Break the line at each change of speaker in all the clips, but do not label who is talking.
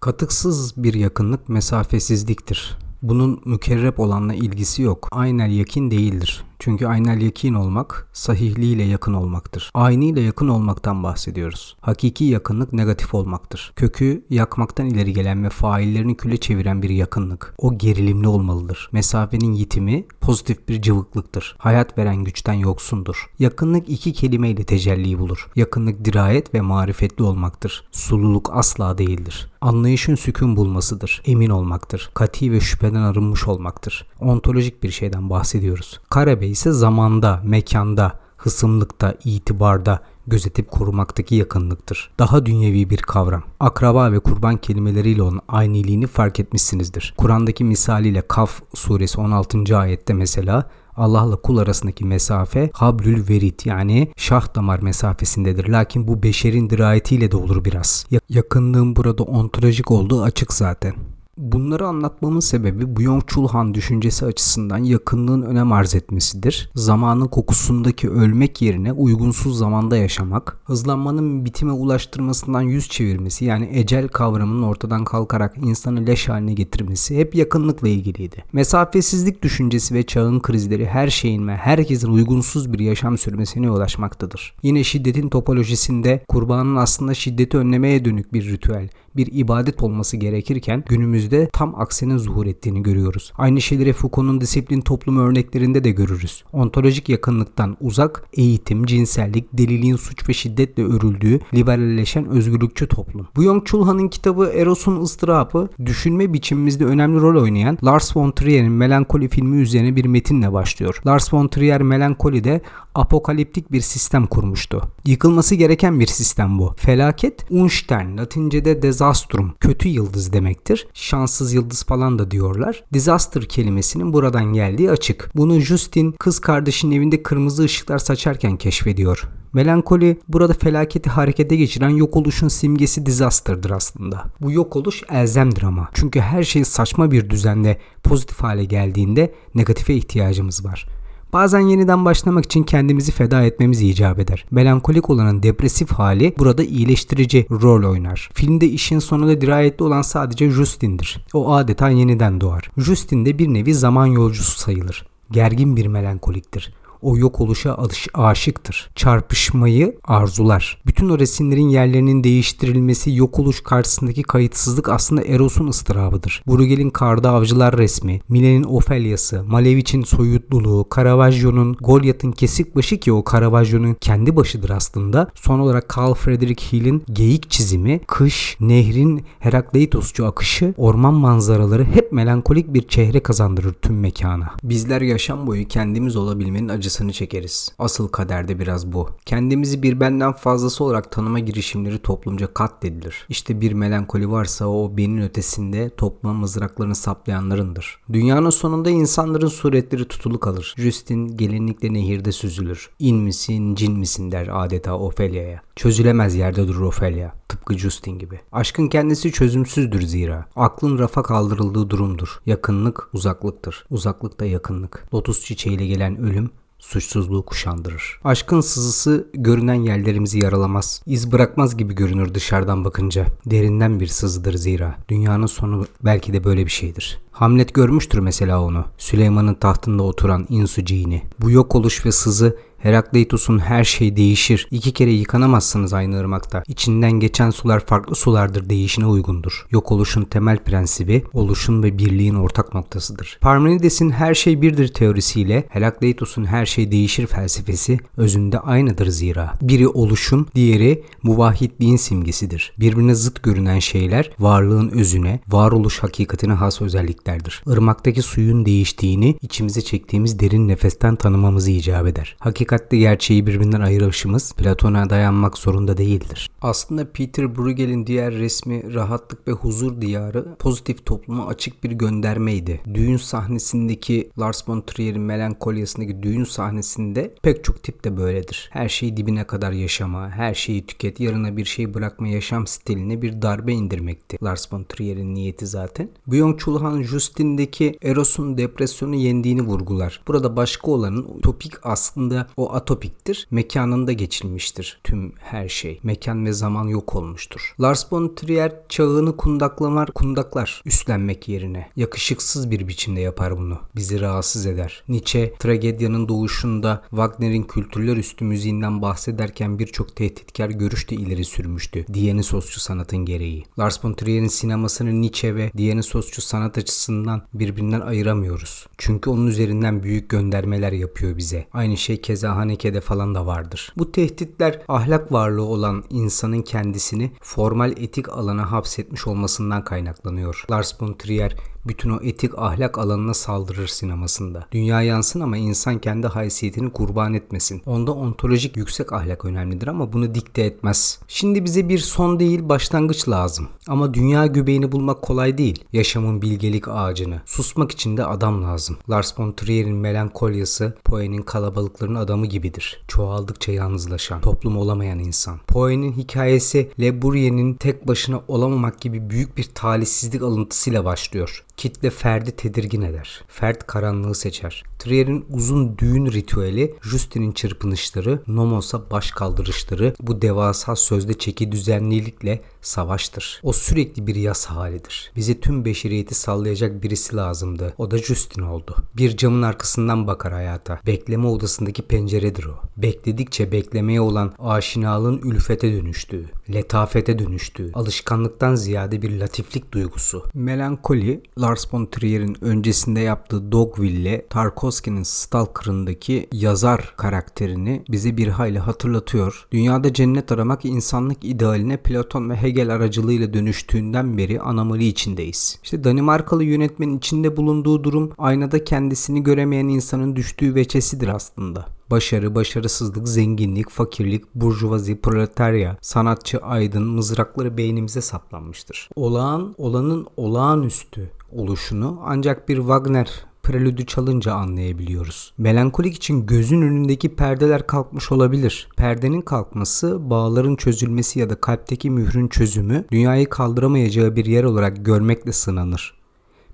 Katıksız bir yakınlık mesafesizliktir. Bunun mükerrep olanla ilgisi yok. Aynel yakin değildir. Çünkü aynel yakin olmak sahihliğiyle yakın olmaktır. Ayniyle yakın olmaktan bahsediyoruz. Hakiki yakınlık negatif olmaktır. Kökü yakmaktan ileri gelen ve faillerini küle çeviren bir yakınlık. O gerilimli olmalıdır. Mesafenin yitimi pozitif bir cıvıklıktır. Hayat veren güçten yoksundur. Yakınlık iki kelimeyle tecelli bulur. Yakınlık dirayet ve marifetli olmaktır. Sululuk asla değildir. Anlayışın sükun bulmasıdır. Emin olmaktır. Kati ve şüpheden arınmış olmaktır. Ontolojik bir şeyden bahsediyoruz. Karabey ise zamanda, mekanda, hısımlıkta, itibarda, gözetip korumaktaki yakınlıktır. Daha dünyevi bir kavram. Akraba ve kurban kelimeleriyle olan ayniliğini fark etmişsinizdir. Kur'an'daki misaliyle Kaf suresi 16. ayette mesela Allah'la kul arasındaki mesafe hablül verit yani şah damar mesafesindedir. Lakin bu beşerin dirayetiyle de olur biraz. Yakınlığın burada ontolojik olduğu açık zaten. Bunları anlatmamın sebebi Byung-Chul Han düşüncesi açısından yakınlığın önem arz etmesidir. Zamanın kokusundaki ölmek yerine uygunsuz zamanda yaşamak, hızlanmanın bitime ulaştırmasından yüz çevirmesi yani ecel kavramının ortadan kalkarak insanı leş haline getirmesi hep yakınlıkla ilgiliydi. Mesafesizlik düşüncesi ve çağın krizleri her şeyin ve herkesin uygunsuz bir yaşam sürmesine ulaşmaktadır. Yine şiddetin topolojisinde kurbanın aslında şiddeti önlemeye dönük bir ritüel, bir ibadet olması gerekirken günümüzde tam aksinin zuhur ettiğini görüyoruz. Aynı şeyleri Foucault'un disiplin toplumu örneklerinde de görürüz. Ontolojik yakınlıktan uzak, eğitim, cinsellik, deliliğin suç ve şiddetle örüldüğü liberalleşen özgürlükçü toplum. Bu Yong Chulhan'ın kitabı Eros'un ıstırabı düşünme biçimimizde önemli rol oynayan Lars von Trier'in Melankoli filmi üzerine bir metinle başlıyor. Lars von Trier Melankoli'de apokaliptik bir sistem kurmuştu. Yıkılması gereken bir sistem bu. Felaket Unstern, Latince'de disastrum, kötü yıldız demektir. Şanssız yıldız falan da diyorlar. Disaster kelimesinin buradan geldiği açık. Bunu Justin kız kardeşinin evinde kırmızı ışıklar saçarken keşfediyor. Melankoli burada felaketi harekete geçiren yok oluşun simgesi disaster'dır aslında. Bu yok oluş elzemdir ama. Çünkü her şey saçma bir düzende pozitif hale geldiğinde negatife ihtiyacımız var. Bazen yeniden başlamak için kendimizi feda etmemiz icap eder. Melankolik olanın depresif hali burada iyileştirici rol oynar. Filmde işin sonunda dirayetli olan sadece Justin'dir. O adeta yeniden doğar. Justin de bir nevi zaman yolcusu sayılır. Gergin bir melankoliktir o yok oluşa alış, aşıktır. Çarpışmayı arzular. Bütün o resimlerin yerlerinin değiştirilmesi yok oluş karşısındaki kayıtsızlık aslında Eros'un ıstırabıdır. Bruegel'in Karda Avcılar resmi, Mile'nin Ofelya'sı, Malevich'in soyutluluğu, Caravaggio'nun Goliath'ın kesik başı ki o Caravaggio'nun kendi başıdır aslında. Son olarak Carl Friedrich Hill'in geyik çizimi, kış, nehrin Herakleitosçu akışı, orman manzaraları hep melankolik bir çehre kazandırır tüm mekana. Bizler yaşam boyu kendimiz olabilmenin acısı acısını çekeriz. Asıl kaderde biraz bu. Kendimizi bir benden fazlası olarak tanıma girişimleri toplumca katledilir. İşte bir melankoli varsa o benin ötesinde topluma mızraklarını saplayanlarındır. Dünyanın sonunda insanların suretleri tutulu kalır. Justin gelinlikle nehirde süzülür. İn misin, cin misin der adeta Ophelia'ya. Çözülemez yerde durur Ophelia. Tıpkı Justin gibi. Aşkın kendisi çözümsüzdür zira. Aklın rafa kaldırıldığı durumdur. Yakınlık uzaklıktır. Uzaklık da yakınlık. Lotus çiçeğiyle gelen ölüm suçsuzluğu kuşandırır. Aşkın sızısı görünen yerlerimizi yaralamaz. İz bırakmaz gibi görünür dışarıdan bakınca. Derinden bir sızıdır zira. Dünyanın sonu belki de böyle bir şeydir. Hamlet görmüştür mesela onu. Süleyman'ın tahtında oturan insuciğini. Bu yok oluş ve sızı Herakleitos'un her şey değişir. İki kere yıkanamazsınız aynı ırmakta. İçinden geçen sular farklı sulardır değişine uygundur. Yok oluşun temel prensibi oluşun ve birliğin ortak noktasıdır. Parmenides'in her şey birdir teorisiyle Herakleitos'un her şey değişir felsefesi özünde aynıdır zira. Biri oluşun, diğeri muvahhidliğin simgesidir. Birbirine zıt görünen şeyler varlığın özüne, varoluş hakikatine has özelliklerdir. Irmaktaki suyun değiştiğini içimize çektiğimiz derin nefesten tanımamızı icap eder. Hakikat hakikatle gerçeği birbirinden ayırışımız Platon'a dayanmak zorunda değildir. Aslında Peter Bruegel'in diğer resmi Rahatlık ve Huzur Diyarı pozitif topluma açık bir göndermeydi. Düğün sahnesindeki Lars von Trier'in Melankolyasındaki düğün sahnesinde pek çok tip de böyledir. Her şeyi dibine kadar yaşama, her şeyi tüket, yarına bir şey bırakma yaşam stiline bir darbe indirmekti. Lars von Trier'in niyeti zaten. Byung-Chul Han Justin'deki Eros'un depresyonu yendiğini vurgular. Burada başka olanın topik aslında O atopiktir. Mekanında geçilmiştir tüm her şey. Mekan ve zaman yok olmuştur. Lars von Trier çağını kundaklamar, kundaklar üstlenmek yerine. Yakışıksız bir biçimde yapar bunu. Bizi rahatsız eder. Nietzsche tragedyanın doğuşunda Wagner'in kültürler üstü müziğinden bahsederken birçok tehditkar görüş de ileri sürmüştü. Dionysosçu sanatın gereği. Lars von Trier'in sinemasını Nietzsche ve Dionysosçu sanat açısından birbirinden ayıramıyoruz. Çünkü onun üzerinden büyük göndermeler yapıyor bize. Aynı şey keza Haneke'de falan da vardır. Bu tehditler ahlak varlığı olan insanın kendisini formal etik alana hapsetmiş olmasından kaynaklanıyor. Lars von Trier bütün o etik ahlak alanına saldırır sinemasında. Dünya yansın ama insan kendi haysiyetini kurban etmesin. Onda ontolojik yüksek ahlak önemlidir ama bunu dikte etmez. Şimdi bize bir son değil başlangıç lazım. Ama dünya göbeğini bulmak kolay değil. Yaşamın bilgelik ağacını. Susmak için de adam lazım. Lars von Trier'in melankolyası Poe'nin kalabalıkların adamı gibidir. Çoğaldıkça yalnızlaşan, toplum olamayan insan. Poe'nin hikayesi Le Bourrier'in tek başına olamamak gibi büyük bir talihsizlik alıntısıyla başlıyor. Kitle ferdi tedirgin eder. Fert karanlığı seçer. Trier'in uzun düğün ritüeli, Justin'in çırpınışları, Nomos'a baş kaldırışları bu devasa sözde çeki düzenlilikle savaştır. O sürekli bir yas halidir. Bize tüm beşeriyeti sallayacak birisi lazımdı. O da Justin oldu. Bir camın arkasından bakar hayata. Bekleme odasındaki penceredir o. Bekledikçe beklemeye olan aşinalığın ülfete dönüştüğü, letafete dönüştüğü, alışkanlıktan ziyade bir latiflik duygusu. Melankoli, Lars von Trier'in öncesinde yaptığı Dogville, Tarkovski'nin Stalker'ındaki yazar karakterini bize bir hayli hatırlatıyor. Dünyada cennet aramak insanlık idealine Platon ve Hegel aracılığıyla dönüştüğünden beri anomali içindeyiz. İşte Danimarkalı yönetmenin içinde bulunduğu durum aynada kendisini göremeyen insanın düştüğü veçesidir aslında. Başarı, başarısızlık, zenginlik, fakirlik, burjuvazi, proletarya, sanatçı, aydın, mızrakları beynimize saplanmıştır. Olağan, olanın olağanüstü oluşunu ancak bir Wagner prelüdü çalınca anlayabiliyoruz. Melankolik için gözün önündeki perdeler kalkmış olabilir. Perdenin kalkması, bağların çözülmesi ya da kalpteki mührün çözümü dünyayı kaldıramayacağı bir yer olarak görmekle sınanır.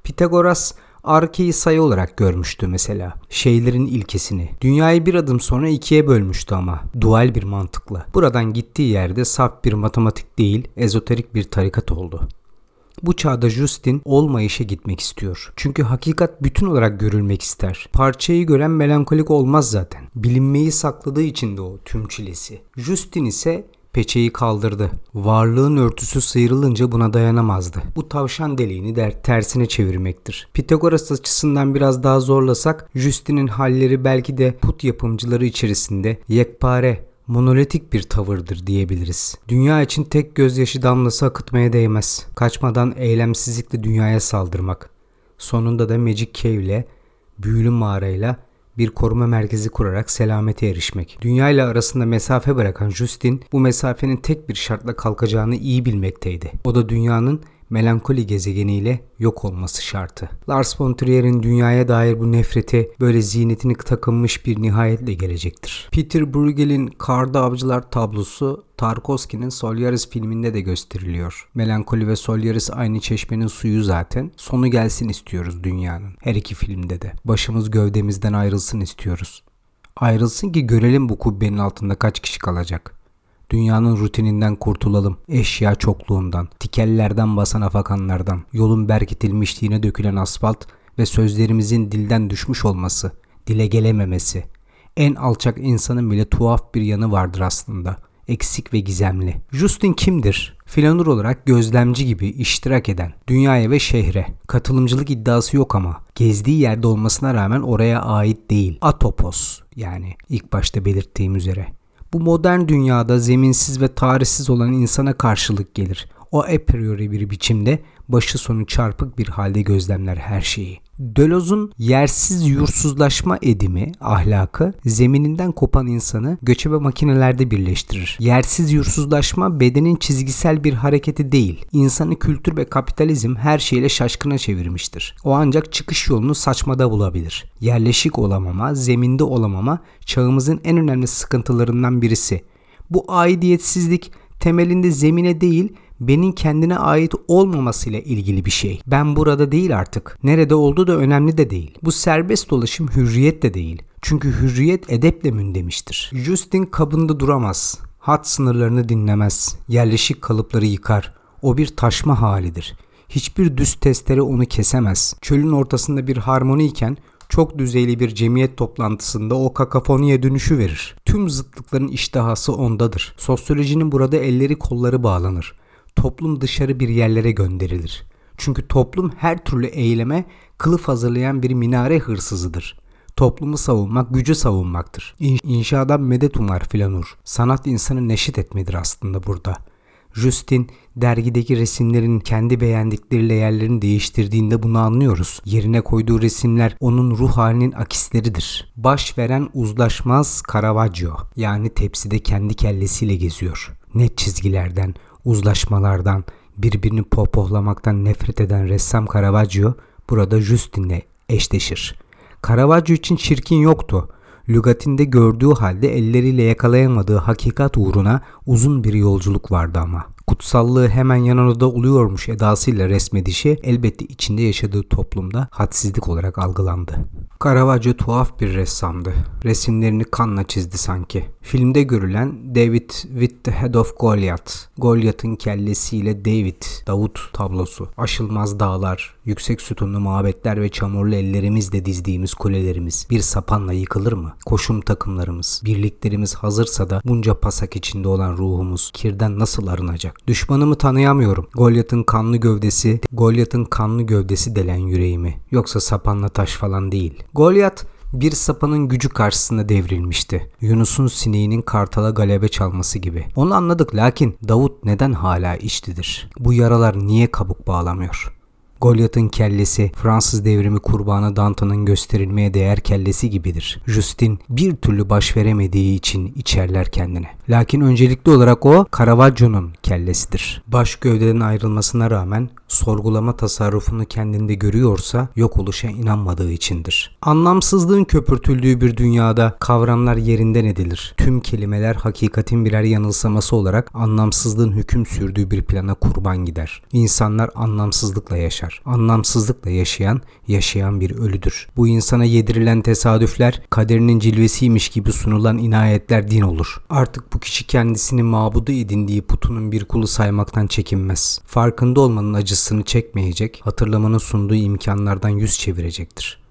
Pitagoras arkeyi sayı olarak görmüştü mesela. Şeylerin ilkesini. Dünyayı bir adım sonra ikiye bölmüştü ama. Dual bir mantıkla. Buradan gittiği yerde saf bir matematik değil, ezoterik bir tarikat oldu. Bu çağda Justin olmayışa gitmek istiyor. Çünkü hakikat bütün olarak görülmek ister. Parçayı gören melankolik olmaz zaten. Bilinmeyi sakladığı için de o tüm çilesi. Justin ise peçeyi kaldırdı. Varlığın örtüsü sıyrılınca buna dayanamazdı. Bu tavşan deliğini der tersine çevirmektir. Pitagoras açısından biraz daha zorlasak Justin'in halleri belki de put yapımcıları içerisinde yekpare monolitik bir tavırdır diyebiliriz. Dünya için tek gözyaşı damlası akıtmaya değmez. Kaçmadan eylemsizlikle dünyaya saldırmak. Sonunda da Magic Cave ile büyülü mağarayla bir koruma merkezi kurarak selamete erişmek. Dünya ile arasında mesafe bırakan Justin bu mesafenin tek bir şartla kalkacağını iyi bilmekteydi. O da dünyanın melankoli gezegeniyle yok olması şartı. Lars von Trier'in dünyaya dair bu nefreti böyle ziynetini takınmış bir nihayetle gelecektir. Peter Bruegel'in Karda Avcılar tablosu Tarkovski'nin Solaris filminde de gösteriliyor. Melankoli ve Solaris aynı çeşmenin suyu zaten. Sonu gelsin istiyoruz dünyanın. Her iki filmde de. Başımız gövdemizden ayrılsın istiyoruz. Ayrılsın ki görelim bu kubbenin altında kaç kişi kalacak. Dünyanın rutininden kurtulalım. Eşya çokluğundan, tikellerden basan afakanlardan, yolun berkitilmişliğine dökülen asfalt ve sözlerimizin dilden düşmüş olması, dile gelememesi. En alçak insanın bile tuhaf bir yanı vardır aslında. Eksik ve gizemli. Justin kimdir? Filanur olarak gözlemci gibi iştirak eden, dünyaya ve şehre. Katılımcılık iddiası yok ama gezdiği yerde olmasına rağmen oraya ait değil. Atopos yani ilk başta belirttiğim üzere. Bu modern dünyada zeminsiz ve tarihsiz olan insana karşılık gelir. O a priori bir biçimde başı sonu çarpık bir halde gözlemler her şeyi. Döloz'un yersiz yursuzlaşma edimi, ahlakı zemininden kopan insanı göçebe makinelerde birleştirir. Yersiz yursuzlaşma bedenin çizgisel bir hareketi değil. İnsanı kültür ve kapitalizm her şeyle şaşkına çevirmiştir. O ancak çıkış yolunu saçmada bulabilir. Yerleşik olamama, zeminde olamama çağımızın en önemli sıkıntılarından birisi. Bu aidiyetsizlik temelinde zemine değil benim kendine ait olmamasıyla ilgili bir şey. Ben burada değil artık. Nerede olduğu da önemli de değil. Bu serbest dolaşım hürriyet de değil. Çünkü hürriyet edeple mündemiştir. Justin kabında duramaz. Hat sınırlarını dinlemez. Yerleşik kalıpları yıkar. O bir taşma halidir. Hiçbir düz testere onu kesemez. Çölün ortasında bir harmoni iken çok düzeyli bir cemiyet toplantısında o kakafoniye dönüşü verir. Tüm zıtlıkların iştahası ondadır. Sosyolojinin burada elleri kolları bağlanır. Toplum dışarı bir yerlere gönderilir. Çünkü toplum her türlü eyleme kılıf hazırlayan bir minare hırsızıdır. Toplumu savunmak gücü savunmaktır. İnşadan medet umar filanur. Sanat insanı neşit etmedir aslında burada. Justin dergideki resimlerin kendi beğendikleriyle yerlerini değiştirdiğinde bunu anlıyoruz. Yerine koyduğu resimler onun ruh halinin akisleridir. Baş veren uzlaşmaz Caravaggio yani tepside kendi kellesiyle geziyor. Net çizgilerden, uzlaşmalardan, birbirini pohpohlamaktan nefret eden ressam Caravaggio burada Justin'le eşleşir. Caravaggio için çirkin yoktu. Lügatinde gördüğü halde elleriyle yakalayamadığı hakikat uğruna uzun bir yolculuk vardı ama kutsallığı hemen yanında oluyormuş edasıyla resmedişi elbette içinde yaşadığı toplumda hadsizlik olarak algılandı. Caravaggio tuhaf bir ressamdı. Resimlerini kanla çizdi sanki. Filmde görülen David with the Head of Goliath, Goliath'ın kellesiyle David, Davut tablosu. Aşılmaz dağlar, yüksek sütunlu mabetler ve çamurlu ellerimizle dizdiğimiz kulelerimiz bir sapanla yıkılır mı? Koşum takımlarımız, birliklerimiz hazırsa da bunca pasak içinde olan ruhumuz kirden nasıl arınacak? Düşmanımı tanıyamıyorum. Goliath'ın kanlı gövdesi, Goliath'ın kanlı gövdesi delen yüreğimi. Yoksa sapanla taş falan değil. Goliath bir sapanın gücü karşısında devrilmişti. Yunus'un sineğinin kartala galebe çalması gibi. Onu anladık lakin Davut neden hala içtidir? Bu yaralar niye kabuk bağlamıyor? Goliath'ın kellesi Fransız devrimi kurbanı Danton'un gösterilmeye değer kellesi gibidir. Justin bir türlü baş veremediği için içerler kendine. Lakin öncelikli olarak o Caravaggio'nun kellesidir. Baş gövdeden ayrılmasına rağmen sorgulama tasarrufunu kendinde görüyorsa yok oluşa inanmadığı içindir. Anlamsızlığın köpürtüldüğü bir dünyada kavramlar yerinden edilir. Tüm kelimeler hakikatin birer yanılsaması olarak anlamsızlığın hüküm sürdüğü bir plana kurban gider. İnsanlar anlamsızlıkla yaşar. Anlamsızlıkla yaşayan, yaşayan bir ölüdür. Bu insana yedirilen tesadüfler kaderinin cilvesiymiş gibi sunulan inayetler din olur. Artık bu kişi kendisini mabudu edindiği putunun bir kulu saymaktan çekinmez. Farkında olmanın acısını çekmeyecek, hatırlamanın sunduğu imkanlardan yüz çevirecektir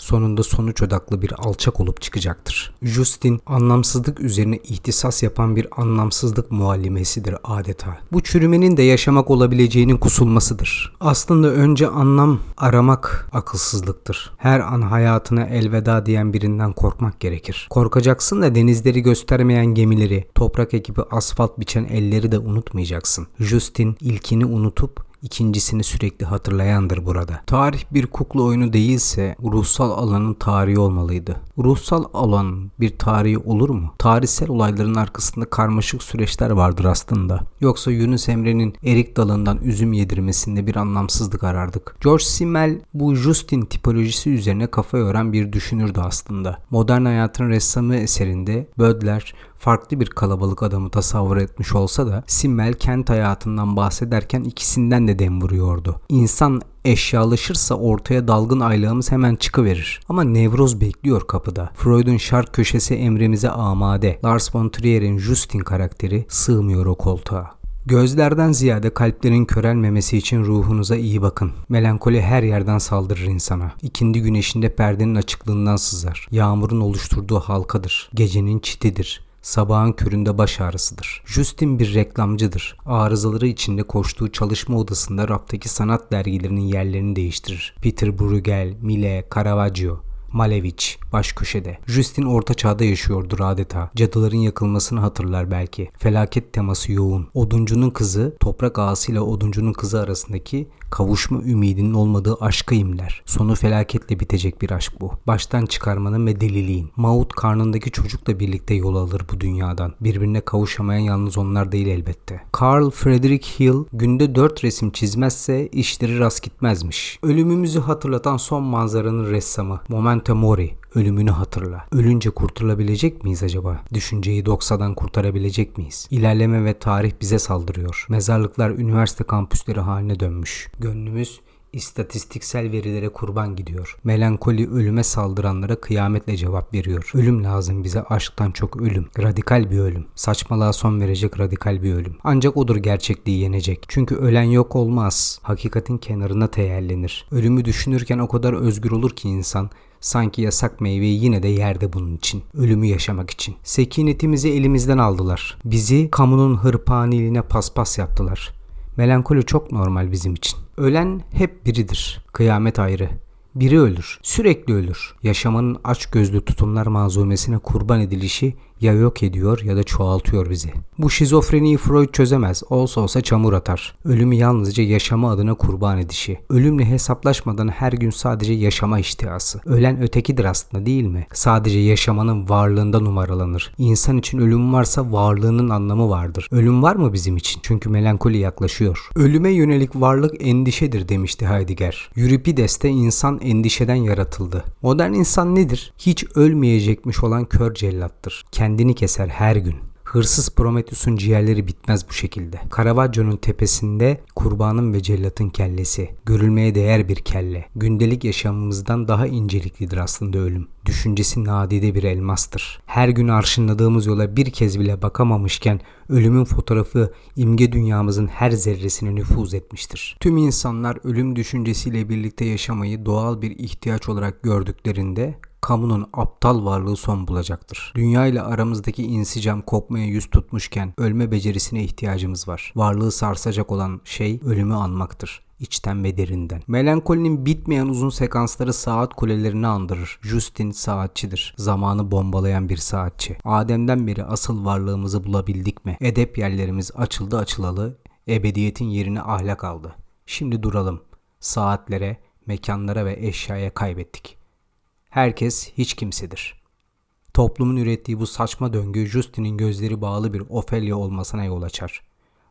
sonunda sonuç odaklı bir alçak olup çıkacaktır. Justin anlamsızlık üzerine ihtisas yapan bir anlamsızlık muallimesidir adeta. Bu çürümenin de yaşamak olabileceğinin kusulmasıdır. Aslında önce anlam aramak akılsızlıktır. Her an hayatına elveda diyen birinden korkmak gerekir. Korkacaksın da denizleri göstermeyen gemileri, toprak ekibi asfalt biçen elleri de unutmayacaksın. Justin ilkini unutup ikincisini sürekli hatırlayandır burada. Tarih bir kukla oyunu değilse ruhsal alanın tarihi olmalıydı. Ruhsal alan bir tarihi olur mu? Tarihsel olayların arkasında karmaşık süreçler vardır aslında. Yoksa Yunus Emre'nin erik dalından üzüm yedirmesinde bir anlamsızlık arardık. George Simmel bu Justin tipolojisi üzerine kafa yoran bir düşünürdü aslında. Modern hayatın ressamı eserinde Bödler farklı bir kalabalık adamı tasavvur etmiş olsa da Simmel kent hayatından bahsederken ikisinden de dem vuruyordu. İnsan eşyalaşırsa ortaya dalgın aylığımız hemen çıkıverir. Ama nevroz bekliyor kapıda. Freud'un şark köşesi emrimize amade. Lars von Trier'in Justin karakteri sığmıyor o koltuğa. Gözlerden ziyade kalplerin körelmemesi için ruhunuza iyi bakın. Melankoli her yerden saldırır insana. İkindi güneşinde perdenin açıklığından sızar. Yağmurun oluşturduğu halkadır. Gecenin çitidir sabahın köründe baş ağrısıdır. Justin bir reklamcıdır. Arızaları içinde koştuğu çalışma odasında raftaki sanat dergilerinin yerlerini değiştirir. Peter Bruegel, Mille, Caravaggio, Malevich baş köşede. Justin orta çağda yaşıyordur adeta. Cadıların yakılmasını hatırlar belki. Felaket teması yoğun. Oduncunun kızı toprak ağasıyla oduncunun kızı arasındaki kavuşma ümidinin olmadığı aşka imler. Sonu felaketle bitecek bir aşk bu. Baştan çıkarmanın ve deliliğin. Maud karnındaki çocukla birlikte yol alır bu dünyadan. Birbirine kavuşamayan yalnız onlar değil elbette. Carl Frederick Hill günde dört resim çizmezse işleri rast gitmezmiş. Ölümümüzü hatırlatan son manzaranın ressamı. Memento Mori ölümünü hatırla. Ölünce kurtulabilecek miyiz acaba? Düşünceyi doksadan kurtarabilecek miyiz? İlerleme ve tarih bize saldırıyor. Mezarlıklar üniversite kampüsleri haline dönmüş. Gönlümüz İstatistiksel verilere kurban gidiyor. Melankoli ölüme saldıranlara kıyametle cevap veriyor. Ölüm lazım bize aşktan çok ölüm. Radikal bir ölüm. Saçmalığa son verecek radikal bir ölüm. Ancak odur gerçekliği yenecek. Çünkü ölen yok olmaz. Hakikatin kenarına teyellenir. Ölümü düşünürken o kadar özgür olur ki insan Sanki yasak meyveyi yine de yerde bunun için. Ölümü yaşamak için. Sekinetimizi elimizden aldılar. Bizi kamunun hırpaniliğine paspas yaptılar. Melankoli çok normal bizim için. Ölen hep biridir. Kıyamet ayrı. Biri ölür. Sürekli ölür. Yaşamanın aç gözlü tutumlar mazumesine kurban edilişi ya yok ediyor ya da çoğaltıyor bizi. Bu şizofreniyi Freud çözemez. Olsa olsa çamur atar. Ölümü yalnızca yaşama adına kurban edişi. Ölümle hesaplaşmadan her gün sadece yaşama iştihası. Ölen ötekidir aslında değil mi? Sadece yaşamanın varlığında numaralanır. İnsan için ölüm varsa varlığının anlamı vardır. Ölüm var mı bizim için? Çünkü melankoli yaklaşıyor. Ölüme yönelik varlık endişedir demişti Heidegger. Euripides'te insan endişeden yaratıldı. Modern insan nedir? Hiç ölmeyecekmiş olan kör cellattır. Kendini keser her gün. Hırsız Prometheus'un ciğerleri bitmez bu şekilde. Caravaggio'nun tepesinde kurbanın ve cellatın kellesi. Görülmeye değer bir kelle. Gündelik yaşamımızdan daha inceliklidir aslında ölüm. Düşüncesi nadide bir elmastır. Her gün arşınladığımız yola bir kez bile bakamamışken ölümün fotoğrafı imge dünyamızın her zerresine nüfuz etmiştir. Tüm insanlar ölüm düşüncesiyle birlikte yaşamayı doğal bir ihtiyaç olarak gördüklerinde kamunun aptal varlığı son bulacaktır. Dünya ile aramızdaki insicam kopmaya yüz tutmuşken ölme becerisine ihtiyacımız var. Varlığı sarsacak olan şey ölümü anmaktır içten ve derinden. Melankolinin bitmeyen uzun sekansları saat kulelerini andırır. Justin saatçidir. Zamanı bombalayan bir saatçi. Adem'den beri asıl varlığımızı bulabildik mi? Edep yerlerimiz açıldı açılalı. Ebediyetin yerini ahlak aldı. Şimdi duralım. Saatlere, mekanlara ve eşyaya kaybettik. Herkes hiç kimsedir. Toplumun ürettiği bu saçma döngü Justin'in gözleri bağlı bir Ophelia olmasına yol açar.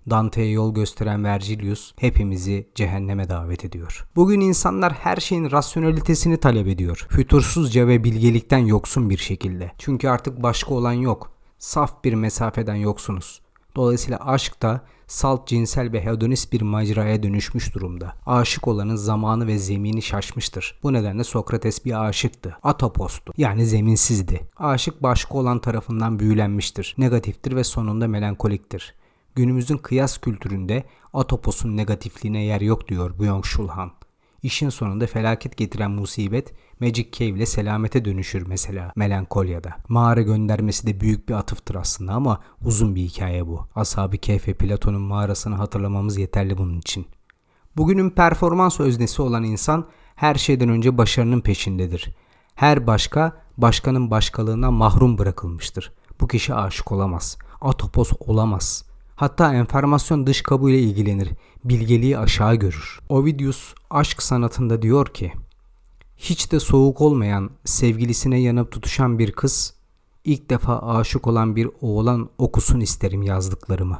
Dante'ye yol gösteren Vergilius hepimizi cehenneme davet ediyor. Bugün insanlar her şeyin rasyonelitesini talep ediyor. Fütursuzca ve bilgelikten yoksun bir şekilde. Çünkü artık başka olan yok. Saf bir mesafeden yoksunuz. Dolayısıyla aşk da salt cinsel ve hedonist bir maceraya dönüşmüş durumda. Aşık olanın zamanı ve zemini şaşmıştır. Bu nedenle Sokrates bir aşıktı. Atopostu. Yani zeminsizdi. Aşık başka olan tarafından büyülenmiştir. Negatiftir ve sonunda melankoliktir. Günümüzün kıyas kültüründe Atopos'un negatifliğine yer yok diyor Byung-Chul Han. İşin sonunda felaket getiren musibet Magic Cave ile selamete dönüşür mesela Melankolya'da. Mağara göndermesi de büyük bir atıftır aslında ama uzun bir hikaye bu. Ashab-ı ve Platon'un mağarasını hatırlamamız yeterli bunun için. Bugünün performans öznesi olan insan her şeyden önce başarının peşindedir. Her başka başkanın başkalığına mahrum bırakılmıştır. Bu kişi aşık olamaz. Atopos olamaz. Hatta enformasyon dış kabuğuyla ilgilenir. Bilgeliği aşağı görür. Ovidius aşk sanatında diyor ki hiç de soğuk olmayan, sevgilisine yanıp tutuşan bir kız, ilk defa aşık olan bir oğlan okusun isterim yazdıklarımı.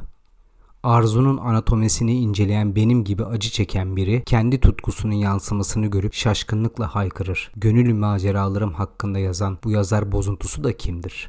Arzunun anatomisini inceleyen benim gibi acı çeken biri kendi tutkusunun yansımasını görüp şaşkınlıkla haykırır. Gönül maceralarım hakkında yazan bu yazar bozuntusu da kimdir?